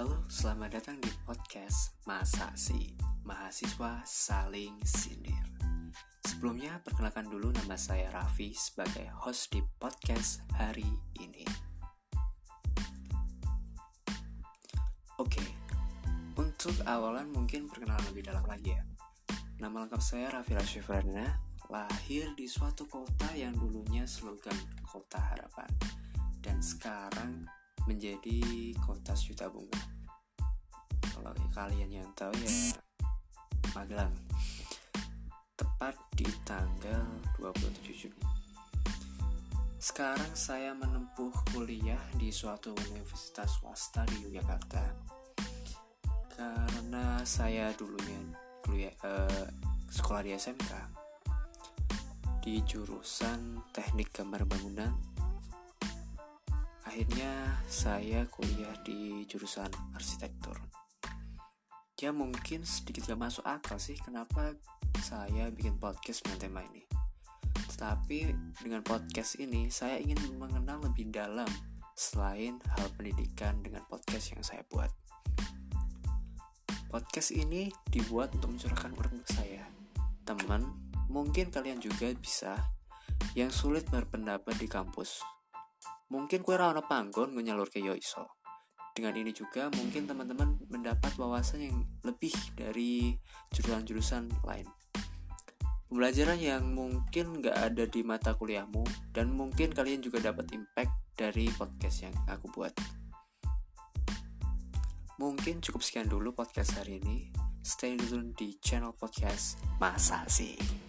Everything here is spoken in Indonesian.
Selamat datang di podcast Masa Si Mahasiswa Saling Sindir. Sebelumnya perkenalkan dulu nama saya Raffi sebagai host di podcast hari ini. Oke, untuk awalan mungkin perkenalan lebih dalam lagi ya. Nama lengkap saya Raffi Rashifrana Lahir di suatu kota yang dulunya slogan Kota Harapan Dan sekarang menjadi kota sejuta bunga kalau kalian yang tahu ya Magelang. Tepat di tanggal 27 Juni. Sekarang saya menempuh kuliah di suatu universitas swasta di Yogyakarta. Karena saya dulunya kuliah eh, sekolah di SMK di jurusan teknik gambar bangunan. Akhirnya saya kuliah di jurusan arsitektur ya mungkin sedikit gak masuk akal sih kenapa saya bikin podcast dengan tema ini. Tetapi dengan podcast ini saya ingin mengenal lebih dalam selain hal pendidikan dengan podcast yang saya buat. Podcast ini dibuat untuk mencurahkan unek saya. Teman, mungkin kalian juga bisa yang sulit berpendapat di kampus. Mungkin kue rana panggon nyalur ke yoiso dengan ini juga mungkin teman-teman mendapat wawasan yang lebih dari jurusan-jurusan lain. Pembelajaran yang mungkin nggak ada di mata kuliahmu dan mungkin kalian juga dapat impact dari podcast yang aku buat. Mungkin cukup sekian dulu podcast hari ini. Stay tune di channel podcast Masa sih?